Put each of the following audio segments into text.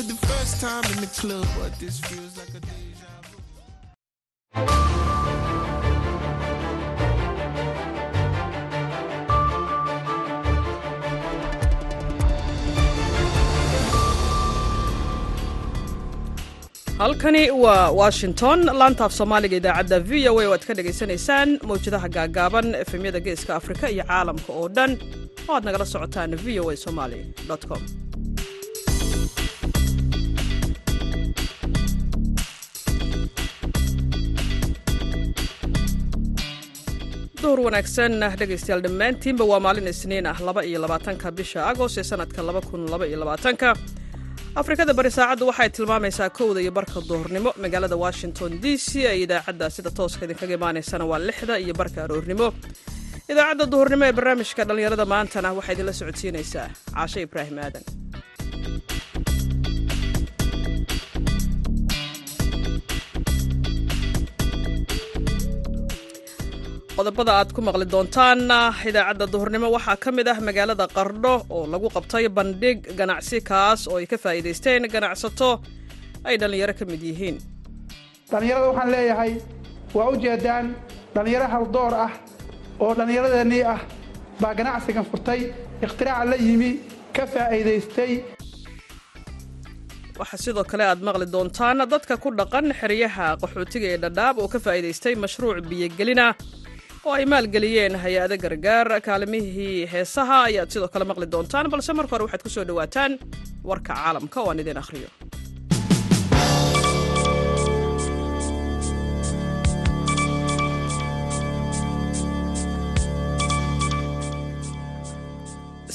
for the first time in the club, but this feels like a deja vu. halkani waa washington laantaaf soomaaliga idaacadda v o a oo aad ka dhagaysanaysaan mawjadaha gaagaaban efemyada geeska afrika iyo caalamka oo dhan oo aad nagala socotaan v o a somali com duhur wanaagsan dhegaystayaal dhammaantiinba waa maalin isniin ah laba iyo labaatanka bisha agost ee sanadka laba kun laba iyo labaatanka. Afrikada bari saacaddu waxay tilmaamaysaa kowda iyo barka duhurnimo magaalada washington d c ee idaacadda sida tooska idinkaga imaanaysana waa lixda iyo barka aroornimo idaacadda duhurnimo ee barnaamijka dhallinyarada maantana waxaa idinla socodsiinaysaa caashe ibraahim aadan qodobada aad ku maqli doontaan idaacadda duhurnimo waxaa ka mid ah magaalada qardho oo lagu qabtay bandhig ganacsi kaas oo ay ka faa'iidaysteen ganacsato ay dhallinyaro ka mid yihiin. Dhallinyarada waxaan leeyahay waa u jeedaan dhallinyaro haldoor ah oo dhallinyaradeenii ah baa ganacsigan furtay ikhtiraca la yimi ka faa'iidaystay. Waxaa sidoo kale aad maqli doontaan dadka ku dhaqan xeryaha qaxootiga ee dhadhaab oo ka faa'iidaystay mashruuc biyogelina oo ay maalgeliyeen hay'ado gargaar. Kaalimihii heesaha ayaad sidoo kale maqli doontaan balse marka hore waxaad ku soo dhowaataan warka caalamka oo aan idin akhriyo.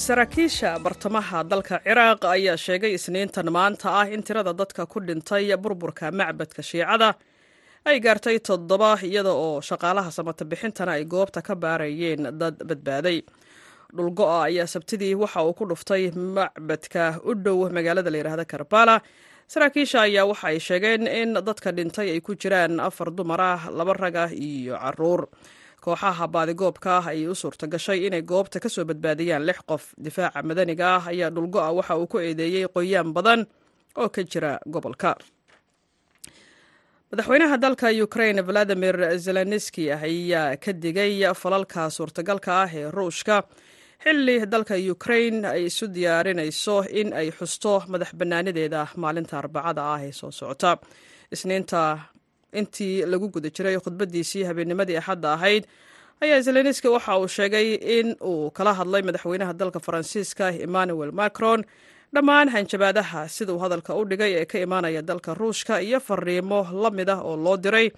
Saraakiisha bartamaha dalka ciraaq ayaa sheegay isniintan maanta ah in tirada dadka ku dhintay burburka macbadka shiicada ay gaartay toddoba iyada oo shaqaalaha samata bixintana ay goobta ka baarayeen dad badbaaday. Dhulgo-a ayaa sabtidii waxa uu ku dhuftay macbadka u dhow magaalada layidhaahda karbala. Saraakiisha ayaa waxa ay sheegeen in dadka dhintay ay ku jiraan afar dumar ah laba rag ah iyo carruur. Kooxaha baadigoobka ah ayay u suurta gashay inay goobta ka soo badbaadiyaan lix qof. Difaaca madaniga ah ayaa dhulgo-a waxa uu ku eedeeyey qoyaan badan oo ka jira gobolka madaxweynaha dalka ukrain valadimir zelenski ayaa ka digay falalka suurtagalka ah ee ruushka. Xilli dalka ukrain ay isu diyaarinayso in ay xusto madax bannaanideeda maalinta arbacada ah ee soo socota. Isniinta intii lagu guda jiray khudbadiisii habeennimadii axadda ahayd ayaa zelenski waxa uu sheegay in uu kala hadlay madaxweynaha dalka faransiiska emmanuel macron dhammaan hanjabaadaha siduu hadalka u dhigay ee ka imaanaya dalka ruushka iyo fariimo la mid ah oo loo diray.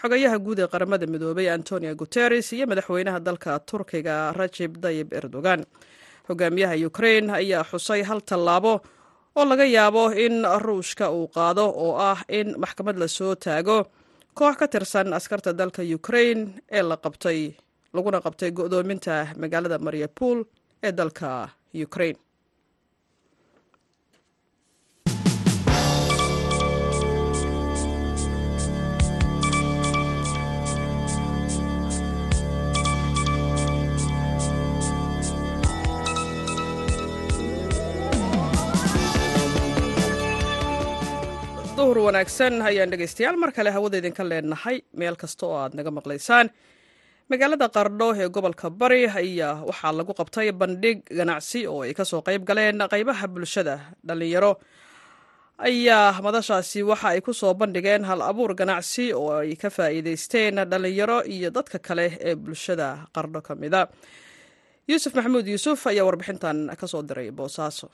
Xogayaha guud ee qaramada midoobay antonio guteres iyo madaxweynaha dalka turkiga rajib dayib erdogan. Hogaamiyaha ukrain ayaa xusay hal tallaabo oo laga yaabo in ruushka uu qaado oo ah in maxkamad la soo taago. Koox ka tirsan askarta dalka ukrain ee la qabtay laguna qabtay go'doominta magaalada mariupol ee dalka ukrain duhur wanaagsan. Ayaan dhegaystayaal mar kale hawada idinka leenahay. Meel kasta oo aad naga maqlaysaan. Magaalada qardho ee gobolka bari ayaa waxaa lagu qabtay bandhig ganacsi oo ay ka soo qayb galeen qaybaha bulshada. Dhallinyaro ayaa madashaasi waxa ay ku soo bandhigeen hal abuur ganacsi oo ay ka faa'iidaysteen dhallinyaro iyo dadka kale ee bulshada qardho ka mida yuusuf maxamuud yuusuf ayaa warbixintan ka soo diray boosaaso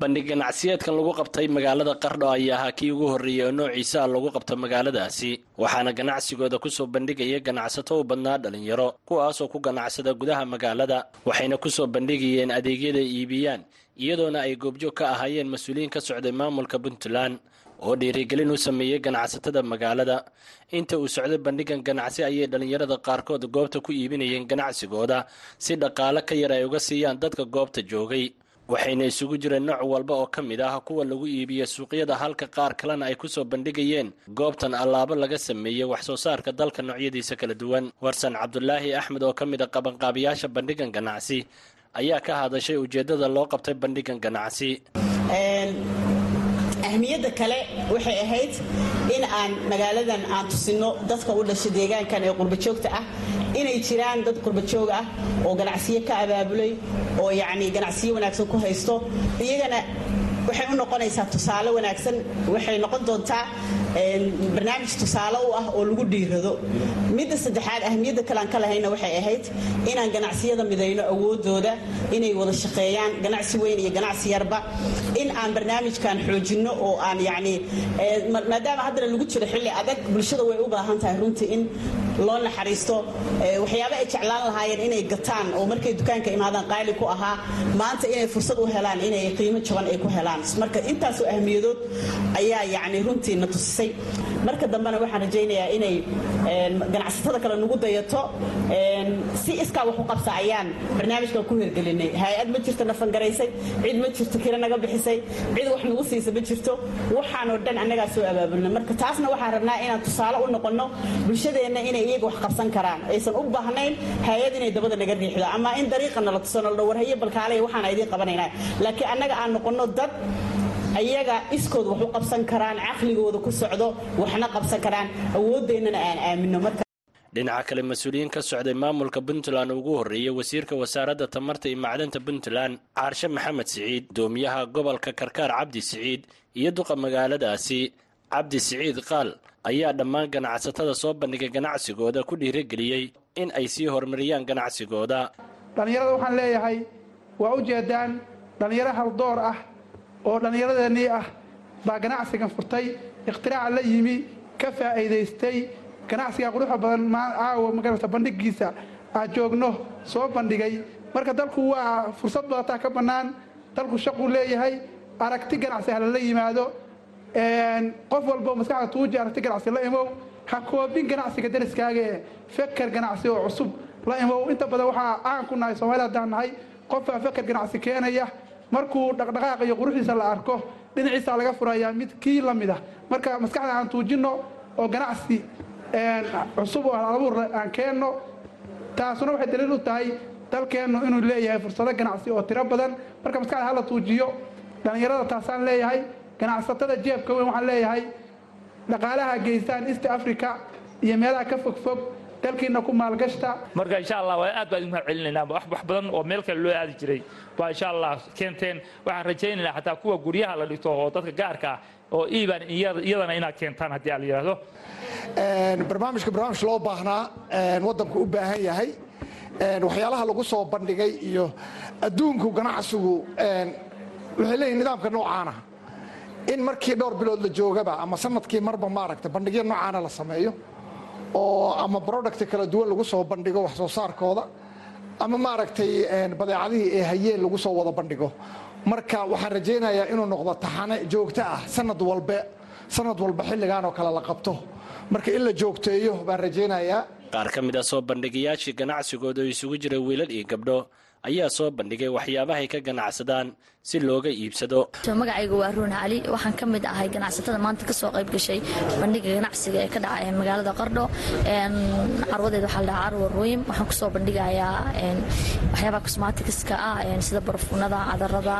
bandhig ganacsiyeedkan lagu qabtay magaalada qardho ayaa ahaa kii ugu horreeyey oo noociisa ah lagu qabto magaaladaasi waxaana ganacsigooda ku soo bandhigaya ganacsato u badnaa dhallinyaro kuwaasoo ku ganacsada gudaha magaalada waxayna ku soo bandhigayeen adeegyada iibiyaan iyadoona ay goobjoog ka ahaayeen mas'uuliyiin ka socday maamulka puntland oo dhiirigelin u sameeyey ganacsatada magaalada. Inta uu socday bandhigan ganacsi ayay dhallinyarada qaarkood goobta ku iibinayeen ganacsigooda si dhaqaale ka yar ay uga siiyaan dadka goobta joogay waxayna isugu jireen nooc walba oo ka mid ah kuwa lagu iibiyo suuqyada halka qaar kalena ay ku soo bandhigayeen goobtan allaabo laga sameeyey wax soo saarka dalka noocyadiisa kala duwan. Warsan cabdulaahi axmed oo ka mid a qabanqaabiyaasha bandhigan ganacsi ayaa ka hadashay ujeeddada loo qabtay bandhigan ganacsi ahmiyadda kale waxay ahayd in aan magaaladan aan tusino dadka u dhashay deegaankan ee qurbajoogta ah inay jiraan dad qurbajoog ah oo ganacsiyo ka abaabulay oo yacni ganacsiyo wanaagsan ku haysto iyagana waxay u noqonaysaa tusaale wanaagsan. Waxay noqon doontaa barnaamij tusaale u ah oo lagu dhiirado. Midda saddexaad ahmiyadda kalean ka lahayna waxay ahayd inaan ganacsiyada midayno awoodooda inay wada shaqeeyaan ganacsi weyn iyo ganacsi yarba. In aan barnaamijkan xoojinno oo aan yacni maadaama haddana lagu jiro xilli adag bulshada way u baahan tahay runtii in loo naxariisto. Waxyaaba ay jeclaan lahaayeen inay gataan oo markay dukaanka imaadaan qaali ku ahaa maanta inay fursad u helaan inay qiimo jaban ay ku helaan marka intaasoo ahmiyadood ayaa yacni runtii na tusisay marka dambena waxaan rajaynayaa inay ganacsatada kale nagu dayato si iskaa wax u qabsa ayaan barnaamijkan ku hirgelinay. Hay'ad ma jirto nafangaraysay cid ma jirto kira naga bixisay? Cid wax nagu siisa ma jirto? Waxaanoo dhan annagaa soo abaabulna marka taasna waxaan rabnaa inaan tusaale u noqonno bulshadeenna inay iyaga wax qabsan karaan. Aysan u baahnayn hay'ad inay dabada naga riixdo ama in dariiqa nala tuso nala warhaye balkaalaya waxaan idiin qabanaynaa. Laakiin annaga aan noqonno dad ayaga iskood wax u qabsan karaan caqligooda ku socdo waxna qabsan karaan. Awoodeennana aan aamino. Marka dhinaca kale mas'uuliyiin ka socday maamulka puntland ugu horreeyey wasiirka wasaaradda tamarta iyo macdanta puntland caarshe maxamed siciid gudoomiyaha gobolka karkaar cabdi siciid iyo duqa magaaladaasi. Cabdi siciid qaal ayaa dhammaan ganacsatada soo bandhigay ganacsigooda ku dhiirageliyey in ay sii horumariyaan ganacsigooda. Dhallinyarada waxaan leeyahay waa u jeedaan dhallinyaro haldoor ah oo dhallinyaradeenii ah baa ganacsigan furtay ikhtiraca la yimi ka faa'iidaystay ganacsiga quruxda badan caawa magarata bandhigiisa aad joogno soo bandhigay. Marka dalku waa fursad badataa ka bannaan dalku shaquu leeyahay aragti ganacsi ha lala yimaado qof walbo maskaxda tuuji aragti ganacsi la imow ha koobin ganacsiga dariskaaga ee feker ganacsi oo cusub la imow. Inta badan waxaa caan ku nahay soomaalida haddaan nahay qofbaa feker ganacsi keenaya markuu dhaqdhaqaaq iyo quruxdiisa la arko dhinaciisa laga furayaa mid kii la mid ah. Marka maskaxda aan tuujinno oo ganacsi cusub oo halabuur aan keenno taasuna waxay daliil u tahay dalkeennu inuu leeyahay fursado ganacsi oo tiro badan. Marka maskaxda hala tuujiyo dhallinyarada taasaan leeyahay ganacsatada jeebka weyn waxaan leeyahay dhaqaalaha geystaan east africa iyo meelaha ka fogfog dalkiina ku maalgashta marka insha allah waa aad baan idin mahad celinaynaa wax wax badan oo meel kale loo aadi jiray. Baa insha allah keenteen waxaan rajaynaynaa xataa kuwa guryaha la dhigto oo dadka gaarka ah oo iibaan iyadana inaad keentaan haddii aan la yidhaahdo barnaamijka barnaamij loo baahnaa waddanku u baahan yahay. Waxyaalaha lagu soo bandhigay iyo adduunku ganacsigu waxay leeyihiin nidaamka noocaana. In markii dhowr bilood la joogaba ama sannadkii marba maaragta bandhigyo noocaana la sameeyo oo ama producti kala duwan lagu soo bandhigo wax soo saarkooda ama maaragtay badeecadihii ee hayeen lagu soo wada bandhigo. Marka waxaan rajaynayaa inuu noqdo taxane joogto ah sanad walbe sanad walba xilligan oo kale la qabto. Marka in la joogteeyo baan rajaynayaa. Qaar ka mid a soo bandhigayaashii ganacsigooda oo isugu jira wiilal iyo gabdho ayaa soo bandhigay waxyaabahay ka ganacsadaan si looga iibsado. Magacaygu waa ruun cali waxaan ka mid ahay ganacsatada maanta ka soo qayb gashay bandhiga ganacsiga ee ka dhaca magaalada qardho carwadeed waxaa la dhahaa carwa ruim waxaan ku soo bandhigayaa waxyaabaha cosmaticska ah sida barfuunada cadarada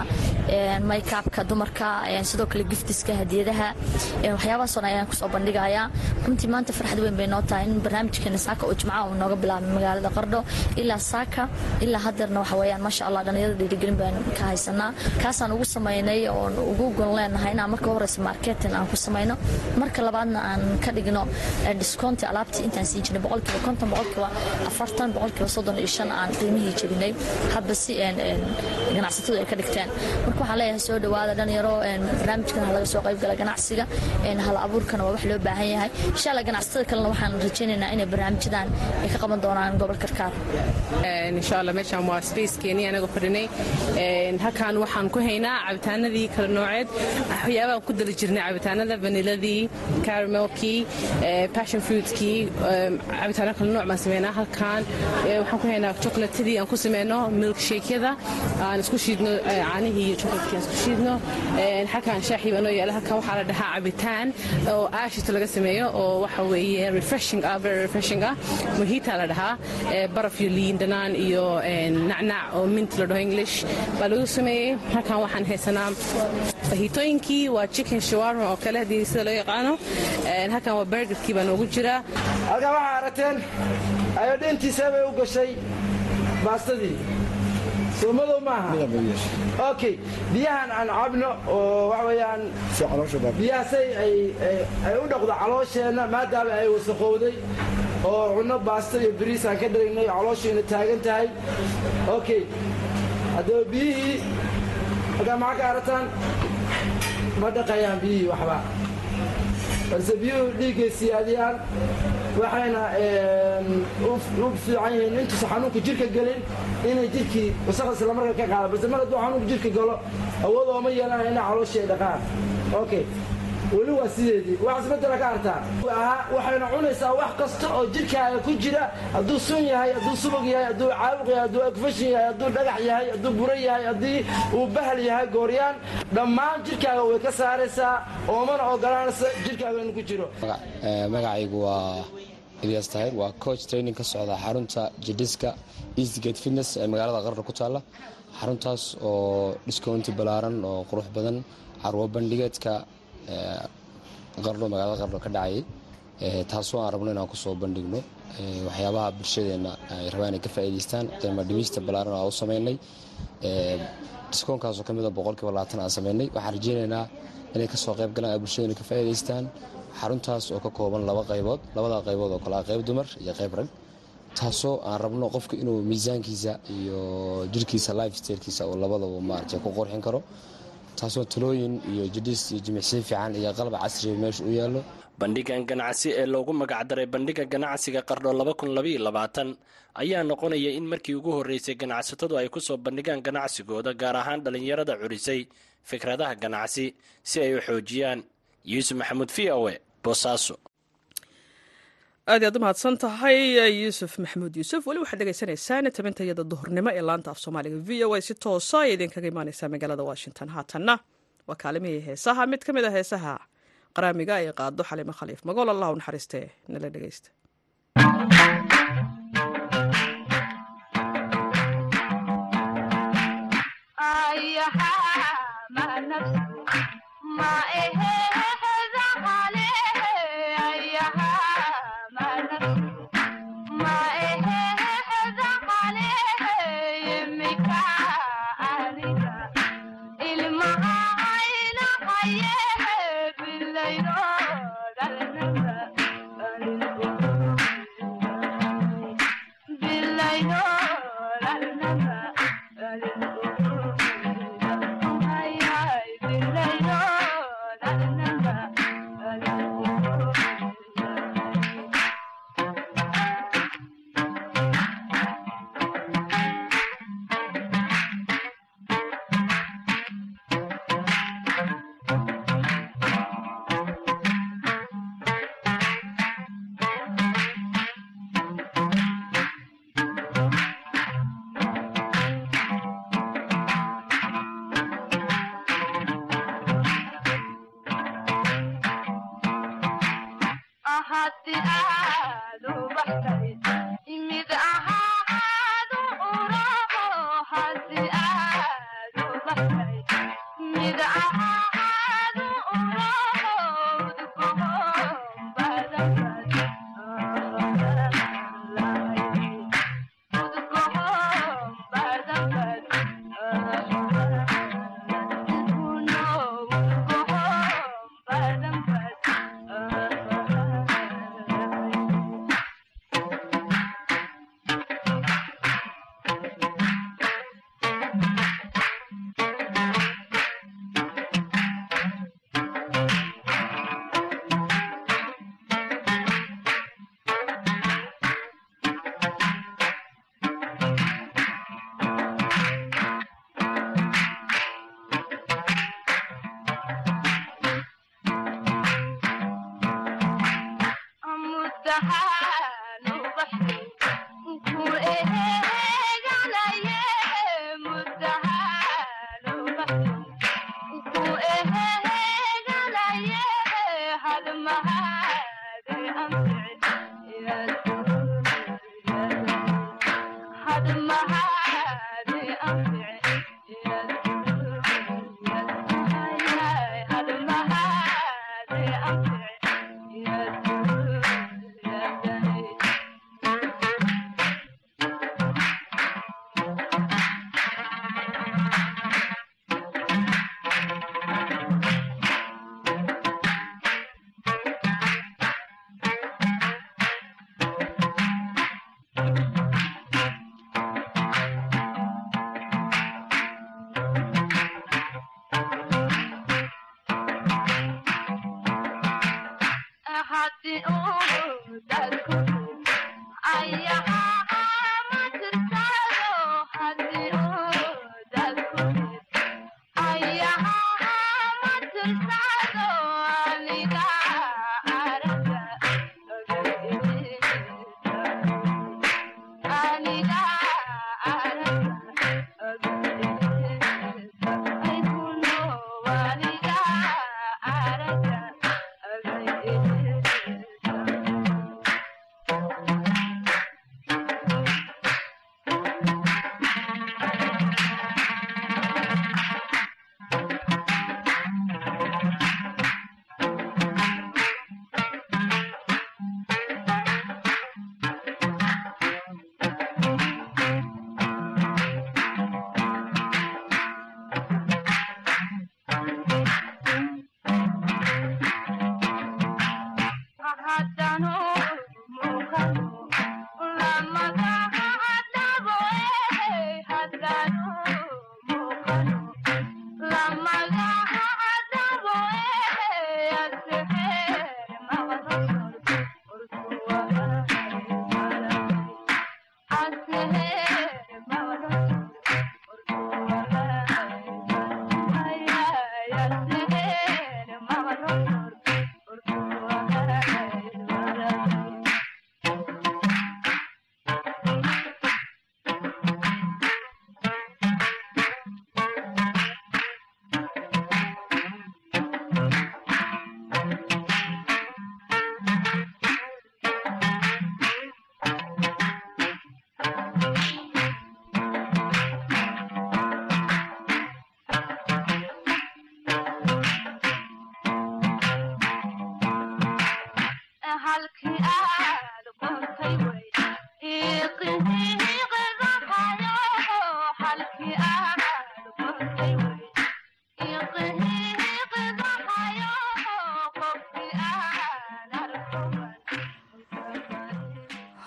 maykabka dumarka sidoo kale giftiska hadiyadaha. Waxyaabahaasoo dhan ayaan ku soo bandhigayaa. Runtii maanta farxad weyn bay noo tahay in barnaamijkeena saaka oo jimcaha uu nooga bilaabay magaalada qardho ilaa saaka ilaa hadeerna waxa weeyaan maasha allah dhalinyarada dhiirigelin baan ka haysanaa. Kaasaan ugu samaynay oon ugu gon leenahay inaan marka horeysa marketin aan ku samayno. Marka labaadna aan ka dhigno discounti alaabtii intaan siin jirnay boqolkiiba konton boqolkiiba afartan boqolkiiba soddon iyo shan aan qiimihii jebinay hadba si ganacsatadu ay ka dhigteen. Marka waxaan leeyahay soo dhawaada dhalinyaro barnaamijkan laga soo qayb gala ganacsiga hal abuurkana waa wax loo baahan yahay. Insha allah ganacsatada kalena waxaan rajaynaynaa inay barnaamijyadan ay ka qaban doonaan gobol karkaar spacekeeni anaga fadhinay. Halkaan waxaan ku haynaa cabitaanadii kala nooceed. Waxyaabahan ku dali jirnay cabitaanada vaniladii caramelkii passion fruitkii cabitaano kala nooc baan sameynaa halkaan. Waxaan ku haynaa chocolatadii aan ku sameyno milk shakeyada aan isku shiidno caanihii iyo chocolatkii aan isku shiidno. Halkaan shaaxii baa noo yaalla halkaan waxaa la dhahaa cabitaan oo aashito laga sameeyo oo waxa weeye refreshing ah very refreshing ah. Mohita la dhahaa baraf iyo liin dhanaan iyo nacnac oo mint la dhaho english. Baa lagu sameeyey halkaan waxaan haysanaa fahitooyinkii waa chicken shawarma oo kale haddii sida loo yaqaano. Halkan waa bergerkii baa noogu jiraa halkan waxaa aragteen ayodhintiisa bay u gashay baastadii. Soo madow maaha. Okay biyahan aan cabno oo waxa weeyaan biyahaasay ay u dhaqdo caloosheenna maadaama ay wasaqowday oo cunno baasta iyo bariis aan ka dharagnay calooshiina taagan tahay. Okay haddaba biyihii halkaa maxaa ka arataan ma dhaqayaan biyihii waxba. Balse biyuhu dhiiggay siyaadiyaan waxayna u fiican yihiin intuusa xanuunka jirka gelin inay jirkii wasaqda islamarka ka qaada balse mar hadduu xanuunka jirka galo awood ooma yeelanaya inay calooshii ay dhaqaan. Okay weli waa sideedii. Wax isbedela ka artaa waxayna cunaysaa wax kasta oo jirkaaga ku jira. Hadduu sun yahay hadduu subag yahay hadduu caabuq yahay hadduu agfashin yahay hadduu dhagax yahay hadduu buro yahay haddii uu bahal yahay gooryaan dhammaan jirkaaga way ka saaraysaa. Oomana ogolaanaysa jirkaaga inuu ku jiro. Magacaygu waa ilyas tahir waa coach training ka socda xarunta jidhiska eastgate fitness ee magaalada qarra ku taalla. Xaruntaas oo discounti ballaaran oo qurux badan carwo bandhigeedka qardho magaalada qardho ka dhacayay taasoo aan rabno inaan ku soo bandhigno. Waxyaabaha bulshadeenna ay rabaan inay ka faa'iidaystaan. Qiimo dhimista ballaaran aan u samaynay diskoonkaasoo ka mid a boqolkiiba labaatan aan samaynay waxaan rajeynaynaa inay ka soo qayb galaan ay bulshadeena ka faa'iidaystaan. Xaruntaas oo ka kooban laba qaybood labada qaybood oo kale ah qayb dumar iyo qayb rag. Taasoo aan rabno qofka inuu miisaankiisa iyo jirkiisa life stailkiisa uu labadaba maaragtay ku qurxin karo taasoo talooyin iyo jidhis iyo jimicsiin fiican iyo qalab casriga meesha u yaallo. Bandhigan ganacsi ee loogu magacdaray bandhiga ganacsiga qardho ayaa noqonaya in markii ugu horreysay ganacsatadu ay ku soo bandhigaan ganacsigooda gaar ahaan dhallinyarada curisay fikradaha ganacsi si ay u xoojiyaan. Yuusuf maxamuud v o e boosaaso aad iy aad u tahay eh, yuusuf maxamuud yuusuf. Weli waxaad dhegaysanaysaan tabinta iyada duhurnimo ee laanta af soomaaliga v o a. Si toosa ay idinkaga imaaneysaa magaalada washington. Haatanna waa kaalimihii heesaha. Mid ka mid a heesaha qaraamiga ay qaado xalimo khaliif. Magool allah u naxariiste nala dhegeysta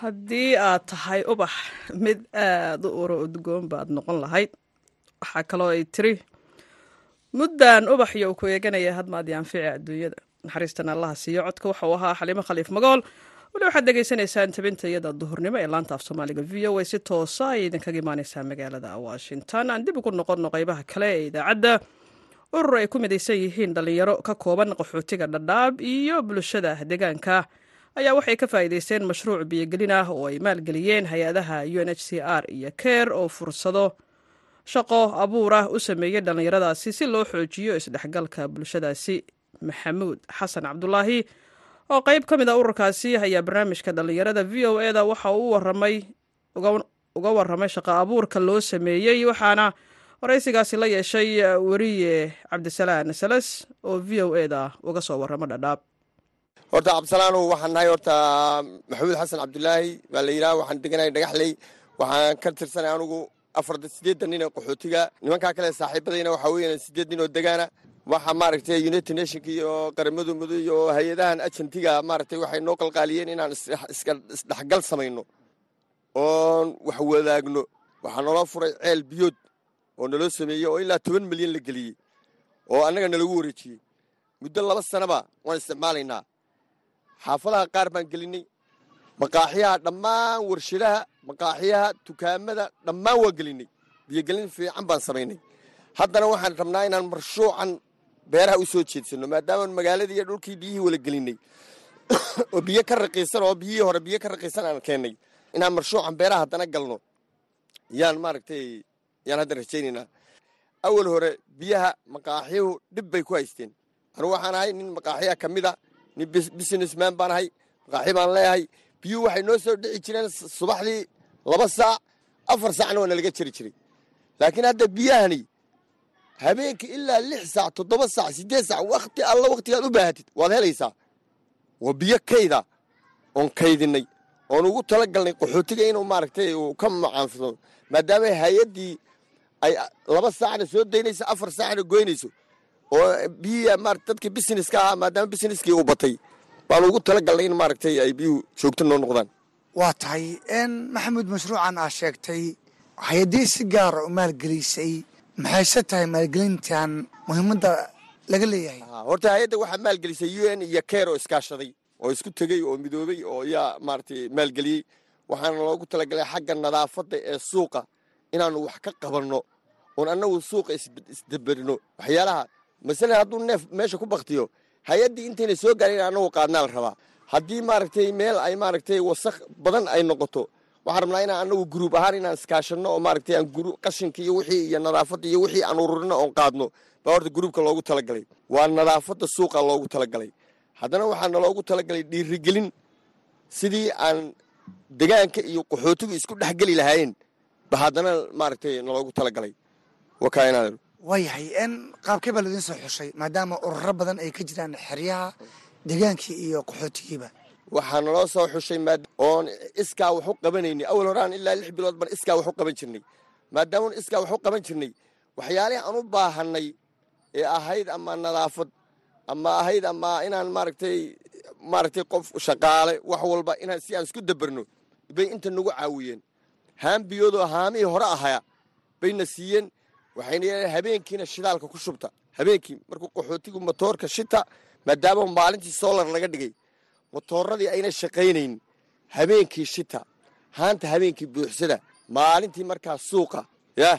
haddii aad tahay ubax mid aad u uro udgoon baad noqon lahayd waxaa kaloo ay tiri muddan ubax iyo ku eeganaya hadmaad yaanfici adduunyada. Naxariistan allaha siiyo codka waxauu ahaa xaliimo khaliif magool. Weli waxaad dhegaysanaysaan tabinta iyada duhurnimo ee laanta af soomaaliga v o a. Si toosa ayay idinkaga imaaneysaa magaalada washington. Aan dib ugu noqonno qaybaha kale ee idaacadda urur ay ku midaysan yihiin dhallinyaro ka kooban qaxootiga dhadhaab iyo bulshada deegaanka ayaa waxay ka faa'iidaysteen mashruuc biyogelin ah oo ay maalgeliyeen hay'adaha u n h c r iyo ker oo fursado shaqo abuur ah u sameeyey dhallinyaradaasi si loo xoojiyo isdhexgalka bulshadaasi. Maxamuud xasan cabdulaahi oo qayb ka mid a ururkaasi ayaa barnaamijka dhallinyarada v o e da waxa uu waramay uga warramay shaqo abuurka loo sameeyey waxaana waraysigaasi la yeeshay weriye cabdisalaan salas oo v o e da uga soo warramo dhadhaab horta cabdisalaanow waxaan nahay horta maxamuud xasan cabdulaahi baa la yidhaha waxaan deganahay dhagaxley waxaan ka tirsanay anugu afar siddeedan nin ee qaxootiga. Nimankaa kale saaxiibadayna waxaa weeyaan siddeed nin oo degaana. Waxa maaragtay united nationka iyo qaramada mudug iyo hay'adahan agentiga maaragtay waxay noo qalqaaliyeen inaan isdhexgal samayno oon wax wadaagno. Waxaa naloo furay ceel biyood oo naloo sameeyey oo ilaa toban milyan la geliyey oo annaga nalagu wareejiyey. Muddo laba sanaba waan isticmaalaynaa xaafadaha qaar baan gelinay. Maqaaxiyaha dhammaan warshadaha maqaaxiyaha dukaamada dhammaan waan gelinay. Biyogelin fiican baan samaynay. Haddana waxaan rabnaa inaan marshuucan beeraha u soo jeedsanno maadaamaan magaaladii dhulkii biyihii wala gelinay. Oo biyo ka raqiisan oo biyihii hore biyo ka raqiisan aan keennay inaan marshuucan beeraha haddana galno. Yaan maaragtay yaan hadda rajaynaynaa. Awal hore biyaha maqaaxiyuhu dhib bay ku haysteen. Anugu waxaan ahay nin maqaaxiya ka mid a nin businessman baan ahay maqaaxi baan leeyahay. Biyuhu waxay noo soo dhici jireen subaxdii laba saac afar saacna waa nalaga jeri jiray. Laakiin hadda biyahani habeenkii ilaa lix saac toddoba saac siddeed saac wakhti alla wakhtigaad u baahatid waad helaysaa? Waa biyo kayda oon kaydinay oon ugu tala galnay qaxootiga inuu maaragtay uu ka macaanfado. Maadaama hay'addii ay laba saacna soo daynayso afar saacna goynayso oo dadkii businesska ahaa maadaama busineskii uu batay baan ugu tala galnay in maaragtay ay biyuhu joogto noo noqdaan waa tahay maxamuud mashruucan aa sheegtay hay'adii si gaara u maalgelisay maxayse tahay maalgelintan muhiimadda laga leeyahay horta hay'adda waxaa maalgelisay u n iyo ker oo iskaashaday oo isku tegey oo midoobey oo yaa maaragtay maalgeliyey waxaana loogu talagalay xagga nadaafadda ee suuqa inaanu wax ka qabanno oon annagu suuqa isdaberino waxyaalaha masalan hadduu neef meesha ku baktiyo hay'addii intayna soo gaarin in annagu qaadnaa la rabaa. Haddii maaragtay meel ay maaragtay wasakh badan ay noqoto waxaan rabnaa inaan annagu guruub ahaan inaan iskaashanno oo maaragtay aan qashinka iyo wixii iyo nadaafadda iyo wixii aan ururino oon qaadno baa horta guruubka loogu talagalay. Waa nadaafadda suuqa loogu talagalay. Haddana waxaa naloogu talagalay dhiirigelin sidii aan degaanka iyo qaxootigu isku dhexgeli lahaayeen ba haddana maaragtay naloogu talagalay waayahay qaabkee baa laidiin soo xushay maadaama ururo badan ay ka jiraan xeryaha degaankii iyo qaxootigiiba. Waxaa naloo soo xushay oon iskaa wax u qabanayni awal horaan ilaa lix bilood ban iskaa wax u qaban jirnay. Maadaama iskaa wax u qaban jirnay waxyaalihii aan u baahanay ee ahayd ama nadaafad ama ahayd ama inaan maaragtay maaragtay qof shaqaale wax walba inaan si aan isku daberno bay inta nagu caawiyeen. Haambiyoodoo haamihii hore ahaya bayna siiyeen waxayna yeeleen habeenkiina shidaalka ku shubta. Habeenkii markuu qaxootigu motoorka shita maadaama maalintii soolar laga dhigay motooradii ayna shaqaynayn habeenkii shita haanta habeenkii buuxsada maalintii markaa suuqa yah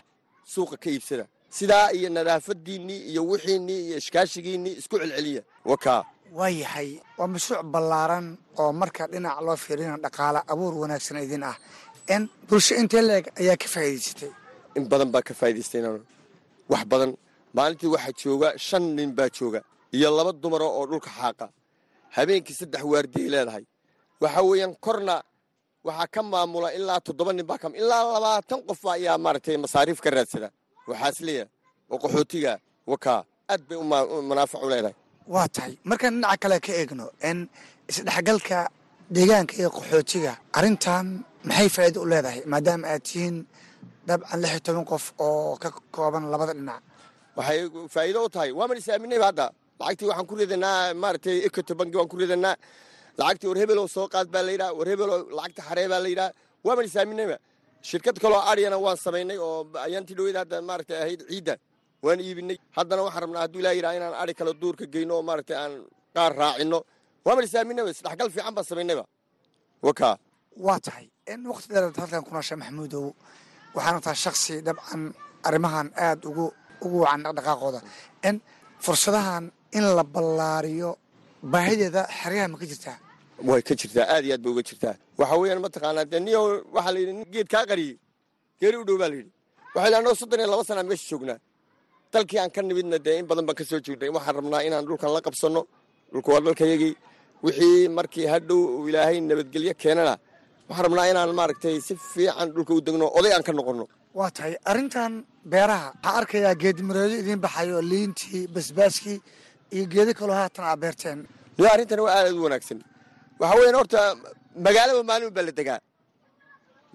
suuqa ka iibsada. Sidaa iyo nadaafadiinnii iyo wixiinnii iyo ishkaashigiinnii isku celceliya wakaa waayahay waa mashruuc ballaaran oo marka dhinac loo fiirina dhaqaale abuur wanaagsan idin ah. N bulsho intee leeg ayaa ka faa'iidaysatay in badan baa ka faa'idaystay wax badan. Maalintii waxaa jooga shan nin baa jooga iyo laba dumara oo dhulka xaaqa. Habeenkii saddex waardiyay leedahay. Waxa weeyaan korna waxaa ka maamula ilaa toddoba nin baa ka ilaa labaatan qof ayaa maaragtay masaariif ka raadsada waxaas leeyahay oo qaxootiga wakaa aad bay u u leedahay. Waa tahay. Markaan dhinaca kale ka eegno n isdhexgalka deegaanka iyo qaxootiga arrintan maxay faa'iida u leedahay? Maadaama aad tihiin dabcan lix iyo toban qof oo ka kooban labada dhinac. Waxay faa'iido u tahay. Waaman is-aaminayba hadda lacagtii waxaan ku ridanaa maaragtay ecoto banki waan ku ridanaa lacagtii war hebeloo soo qaad baa la yidhaha war hebeloo lacagta xaree baa la yidhaha. Waaman is-aaminayba shirkad kaloo aryana waan samaynay oo ayaantii dhaweyda hadda maaragtay ahayd ciidda. Waan iibinay. Haddana waxaan rabnaa hadduu ilaa yidhaha inaan ari kale duurka geyno oo maaragtay aan qaar raacino. Waaman is-aaminayba isdhexgal fiican baan samaynayba wakaa waa tahay. In waqti dheeraad halkan ku noosha maxamuudow waxaana tahay shaksi dabcan arrimahan aada ugu ugu wacan dhaqdhaqaaqooda. In fursadahan in la ballaariyo baahideeda xeryaha ma ka jirtaa? Way ka jirtaa aad iyo aad bay uga jirtaa. Waxa weeyaan mataqaanaa dee niyo waxaa yidhi geed kaa qariyey geeri u dhow baa la yidhi. Waxay anoo soddon iyo laba sanaa meesha joognaa. Dalkii aan ka nimidna dee in badan baan ka soo joognay. Waxaan rabnaa inaan dhulkan la qabsanno. Dhulka waa dalkayagii wixii markii hadhow uu ilaahay nabadgelyo keenana waxaan rabnaa inaan maaragtay si fiican dhulka u degno oday aan ka noqonno. Waa tahay arrintan beeraha waxaa arkayaa geedmareedo idiin baxayo liintii basbaaskii iyo geedo kaloo haatan aa beerteen. Yo arrintan waa aad u wanaagsan. Waxa weeyaan horta magaalaba maalin baa la degaa.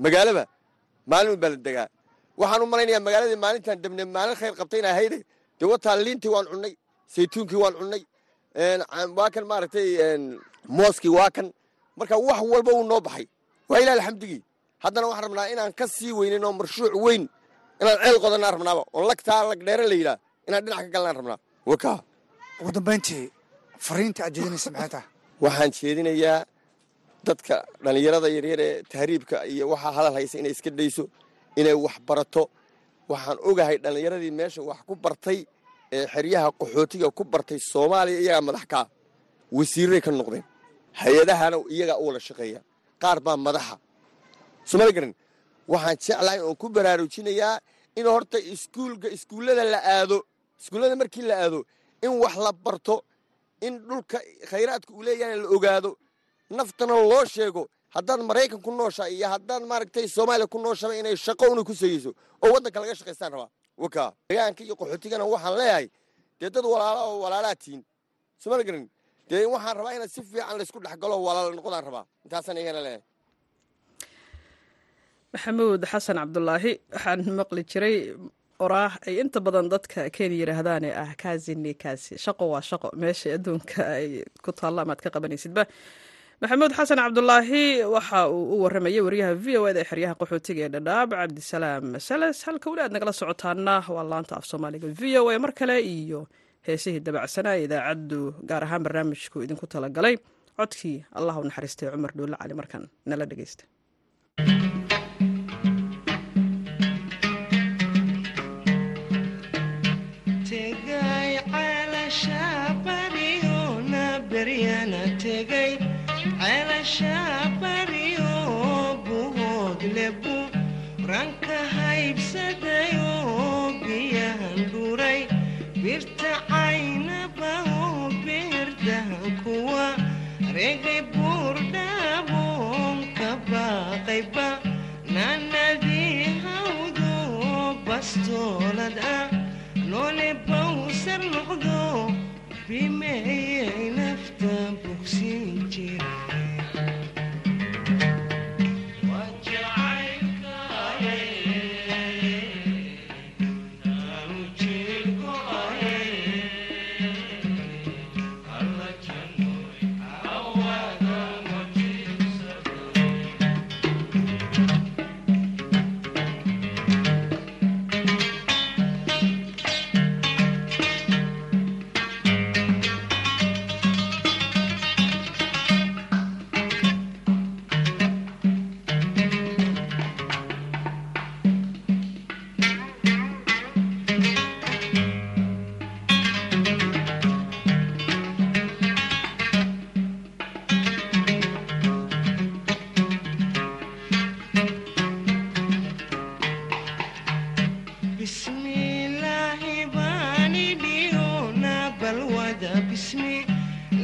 Magaalaba maalin baa la degaa. Waxaan u malaynayaa magaaladii maalintan dabne maalin khayr qabtay in ahayde dee wataa liintii waan cunnay saytuunkii waan cunnay waa kan maaragtay mooskii waa kan. Marka wax walba wuu noo baxay waa ilaah alxamdigii haddana waxaan rabnaa inaan ka sii weynin oo marshuuc weyn inaan ceel qodanaan rabnaaba. Oo lagtaa lag dheere la yidhaah inaan dhinac ka galnaan rabnaa. Wakaa ugu dambayntii fariinta aad jeedinaysa maxay tahay? Waxaan jeedinayaa dadka dhallinyarada yaryar ee tahriibka iyo waxaa hadal haysa inay iska dhayso inay wax barato. Waxaan ogahay dhallinyaradii meesha wax ku bartay ee xeryaha qaxootiga ku bartay soomaaliya iyagaa madax kaa wasiirray ka noqdeen. Hay'adahana iyagaa u wada shaqeeya qaar baa madaxa. Sumala garan waxaan jeclahay oon ku baraarujinayaa in horta iskuulka iskuullada la aado iskuullada markii la aado in wax la barto in dhulka khayraadka uu leeyahana la ogaado naftana loo sheego. Haddaad maraykan ku nooshaa iyo haddaad maaragtay soomaaliya ku nooshaba inay shaqo una ku sayeyso oo waddanka laga shaqaystaan rabaa. Wakaa degaanka iyo qaxootigana waxaan leeyahay dee dad walaala oo walaalaa tihiin sumala garan dee waxaan rabaa inaad si fiican laysku dhexgalo walaala noqodaan rabaa. Intaasaan iyagana leeyahay maxamuud xasan cabdulaahi waxaan maqli jiray oraah ay inta badan dadka kenya yidhaahdaane ah kaasini kaasi shaqo waa shaqo meesha adduunka ay ku taalla amaad ka qabanaysidba. Maxamuud xasan cabdulaahi waxa uu u waramayay wariyaha v o eda ee xeryaha qaxootiga ee dhadhaab cabdisalaam sales. Halka weli nagala socotaana waa laanta af soomaaliga v o a mar kale iyo heesihii dabacsanaa idaacaddu gaar ahaan barnaamijku idinku talagalay codkii allah u naxariistay cumar dhuulle cali markan nala dhegeysta noole bawsar noqdo bimeeyay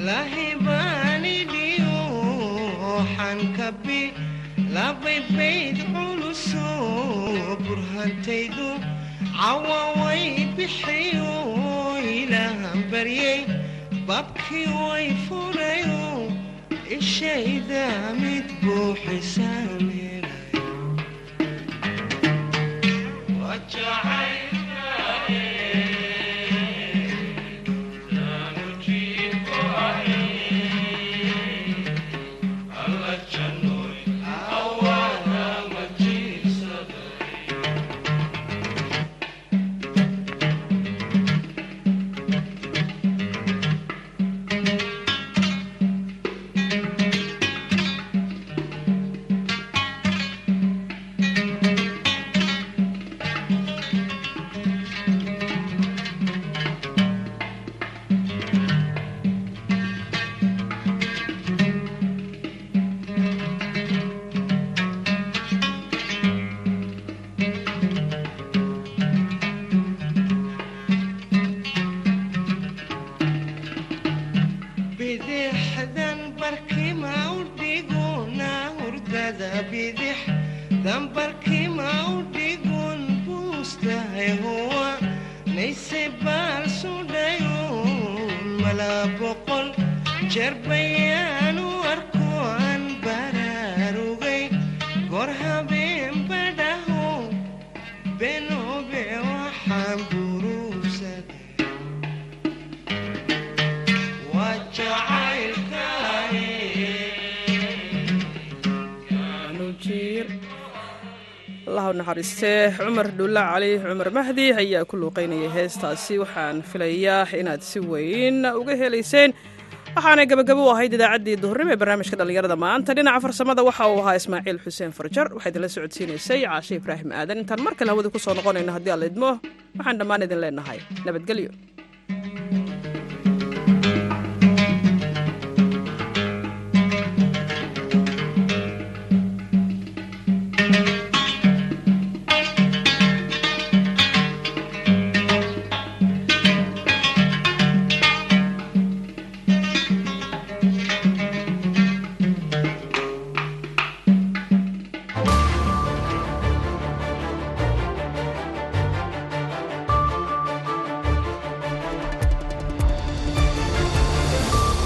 bismillaahi baani dhiyo xankabi labay bayd culuso burhantaydu cawaway bixiyo ilaahan baryay babkii way allah u naxariistee cumar dhuulla cali cumar mahdi ayaa ku luuqaynayay heestaasi. Waxaan filayaa inaad si weyn uga helayseen. Waxaanay gabagabo u ahayd idaacaddii duhurnimo ee barnaamijka dhallinyarada. Maanta dhinaca farsamada waxa uu ahaa ismaaciil xuseen farjar. Waxaa idinla socodsiinaysay caashe ibraahim aadan. Intaan mar kale hawada ku soo noqonayno haddii alla idmo waxaan dhammaan idin leenahay. Nabadgelyo